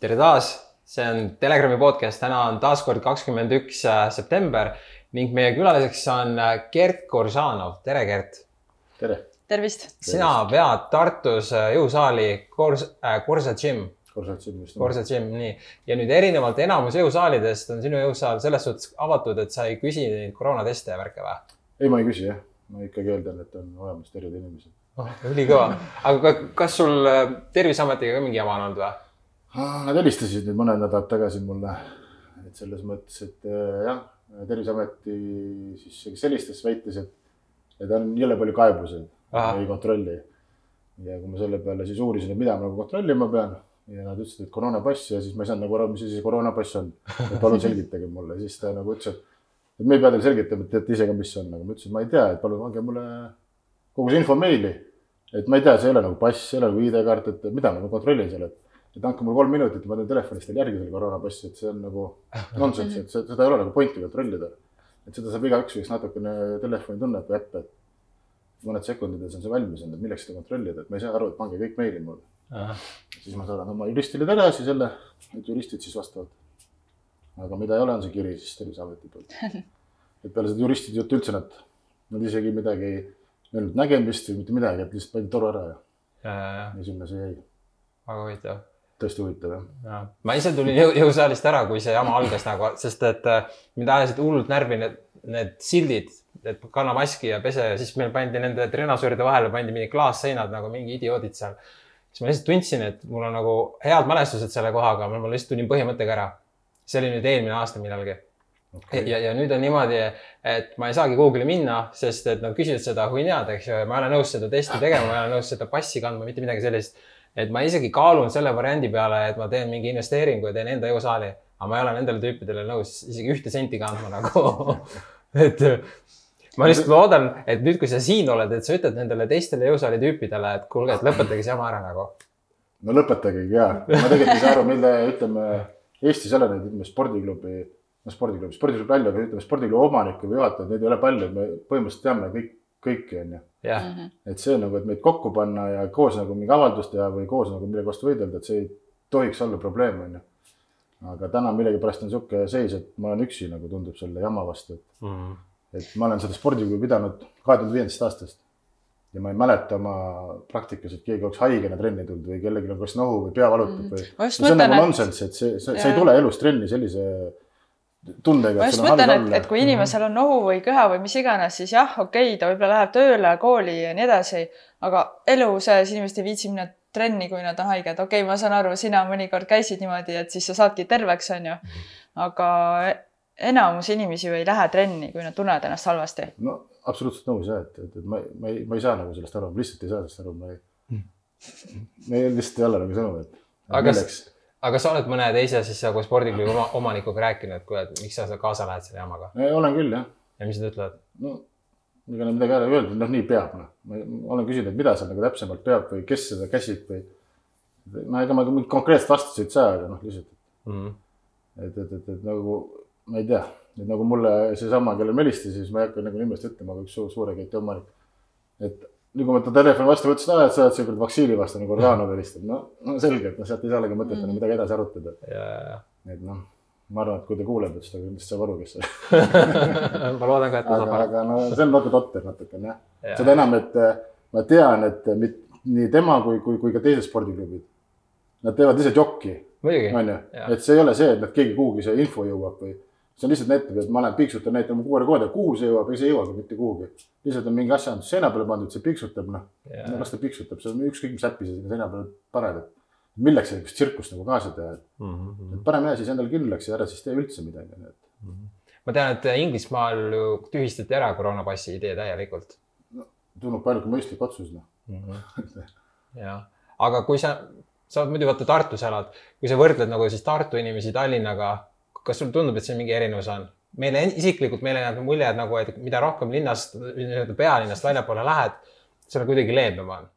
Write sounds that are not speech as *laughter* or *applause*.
tere taas, see on Telegrami podcast, täna on taas kord kakskümmend üks äh, september ning meie külaliseks on äh, Gert Koržanov, tere Gert. tere. tervist. sina vead Tartus äh, jõusaali Kors- Korsa Gym. Korsa Gym just. Korsa Gym, nii. ja nüüd erinevalt enamus jõusaalidest on sinu jõusaal selles suhtes avatud, et sa ei küsi neid koroonateste ja värke või? ei, ma ei küsi jah, ma ikkagi eeldan, et on olemas terved inimesed oh,. ülikõva, aga kas sul Terviseametiga ka mingi jama on olnud või? Nad helistasid nüüd mõned nädalad tagasi mulle, et selles mõttes, et äh, jah, Terviseameti siis, kes helistas, väitis, et, et on jõle palju kaebusi, ei kontrolli. ja kui ma selle peale siis uurisin, et mida ma nagu kontrollima pean ja nad ütlesid, et koroonapass ja siis ma ei saanud nagu aru, mis asi see koroonapass on. et palun *laughs* selgitage mulle, siis ta nagu ütles, et, et me ei pea teile selgitama, et teate ise ka, mis see on, aga ma ütlesin, et ma ei tea, et palun andke mulle kogu see info meili. et ma ei tea, see ei ole nagu pass, see ei ole nagu ID-kaart, et mida ma kontrollin seal, et et andke mulle kolm minutit, ma teen telefonist teile järgi selle koroonapassi, et see on nagu *laughs* nonsense, et seda ei ole nagu pointi kontrollida. et seda saab igaüks, kes natukene telefoni tunneb või äppe, et mõned sekundides on see valmis olnud, et milleks seda kontrollida, et ma ei saa aru, et pange kõik meili mulle. siis ma saadan oma juristile tagasi selle, et juristid siis vastavad. aga mida ei ole, on see kiri siis Terviseameti poolt. *laughs* et peale seda juristide juttu üldse nad, nad isegi midagi ei öelnud nägemist või mitte midagi, et lihtsalt pandi toru ära ja, ja, ja. ja sinna see jäi. väga huvitav tõesti huvitav jah. Ja.. ma ise tulin jõu, jõusaalist ära, kui see jama algas nagu, sest et äh, mind ajasid hullult närvi need, need sildid, et kanna maski ja pese ja siis meil pandi nende treenažööride vahele pandi mingi klaasseinad nagu mingi idioodid seal. siis ma lihtsalt tundsin, et mul on nagu head mälestused selle kohaga, ma lihtsalt tulin põhimõttega ära. see oli nüüd eelmine aasta millalgi. Okay.. ja, ja nüüd on niimoodi, et ma ei saagi Google'i minna, sest et nad küsivad seda hunniad, eks ju, ja ma ei ole nõus seda testi tegema, ma ei ole nõus seda passi kandma, mitte midagi sellist et ma isegi kaalun selle variandi peale, et ma teen mingi investeeringu ja teen enda jõusaali, aga ma ei ole nendele tüüpidele nõus isegi ühte senti kandma nagu. *laughs* Et ma lihtsalt loodan, et nüüd, kui sa siin oled, et sa ütled nendele teistele jõusaali tüüpidele, et kuulge, et lõpetage see jama ära nagu. no lõpetagegi ja, ma tegelikult ei saa aru, mille, ütleme Eestis ei ole neid, ütleme spordiklubi, no spordiklubi, spordiklubi palju, aga ütleme spordiklubi omanikke või juhatajaid, neid ei ole palju, me põhimõtteliselt teame kõik, kõiki on ju yeah.. Mm -hmm. et see nagu, et meid kokku panna ja koos nagu mingi avaldus teha või koos nagu millegi vastu võidelda, et see ei tohiks olla probleem, on ju. aga täna millegipärast on niisugune seis, et ma olen üksi nagu tundub selle jama vastu, et mm, -hmm. et ma olen seda spordiklubi pidanud kahe tuhande viiendast aastast. ja ma ei mäleta oma praktikas, et keegi oleks haigena trenni tulnud või kellelgi on kas nohu või pea valutab või mm. -hmm. see on nagu nonsense, et see, see, see ei tule elus trenni sellise tundega. ma just mõtlen, et, et kui inimesel on nohu või köha või mis iganes, siis jah, okei okay,, ta võib-olla läheb tööle, kooli ja nii edasi, aga elu sees inimesed ei viitsi minna trenni, kui nad on haiged. okei okay,, ma saan aru, sina mõnikord käisid niimoodi, et siis sa saadki terveks, onju. aga enamus inimesi ju ei lähe trenni, kui nad tunnevad ennast halvasti. no absoluutselt nõus jah, et, et, et ma, ma ei, ma ei saa nagu sellest aru, ma lihtsalt ei saa sellest aru, ma ei meil lihtsalt ei ole nagu sõnu, et. aga milleks aga kas sa oled mõne teise siis nagu spordiklubi oma, omanikuga rääkinud, et kuule, et miks sa kaasa lähed selle jamaga? olen küll, jah. ja mis nad ütlevad? no ega nad midagi ei ole öeldud, noh, nii peab, noh. ma olen küsinud, et mida seal nagu täpsemalt peab või kes seda käsib või. no ega ma mingit konkreetset vastust ei saa, aga noh, lihtsalt mm. -hmm. et, et, et, et nagu ma ei tea, et nagu mulle seesama, kellele ma helistasin, siis ma ei hakka nagu nimest ütlema, aga üks suur, suure keti omanik. et nii kui ma ta telefoni vastu võtsin, et sa oled see kuradi vaktsiinivastane Gordanov helistab, no, no selge, et noh, sealt ei saa olegi mõtet enam mm. midagi edasi arutada. et noh, ma arvan, et kui ta kuuleb, siis ta kindlasti saab aru, kes see on *laughs* ma loodan ka, et ta saab aru. aga no see on natuke totter natukene jah ja. seda enam, et äh, ma tean, et mit, nii tema kui, kui, kui ka teised spordiklubid, nad teevad ise jokki. on ju, et see ei ole see, et nad keegi kuhugi see info jõuab või see on lihtsalt näitab, et ma lähen piiksutan näitama kogu aeg koodi, kuhu see jõuab, ega see ei jõuagi mitte kuhugi. lihtsalt on mingi asjandus seina peale pandud, see piiksutab, noh yeah., las ta piiksutab, see on ükskõik, mis äppi sa sinna seina peale paned, et milleks sellist tsirkust nagu kaasa teha, et mm -hmm. parem jää siis endale kindlaks ja ära siis tee üldse midagi, nii et mm. -hmm. ma tean, et Inglismaal ju tühistati ära koroonapassi idee täielikult. no tundub ainuke mõistlik otsus, noh mm -hmm. jah, aga kui sa, sa muidu vaata Tartus elad, kui sa võrdled nagu siis Tartu inimesi Tallinnaga kas sulle tundub, et siin mingi erinevus on? meile isiklikult, meile jääb mulje, et nagu, et mida rohkem linnast, nii-öelda pealinnast väljapoole lähed, seal kuidagi leebem on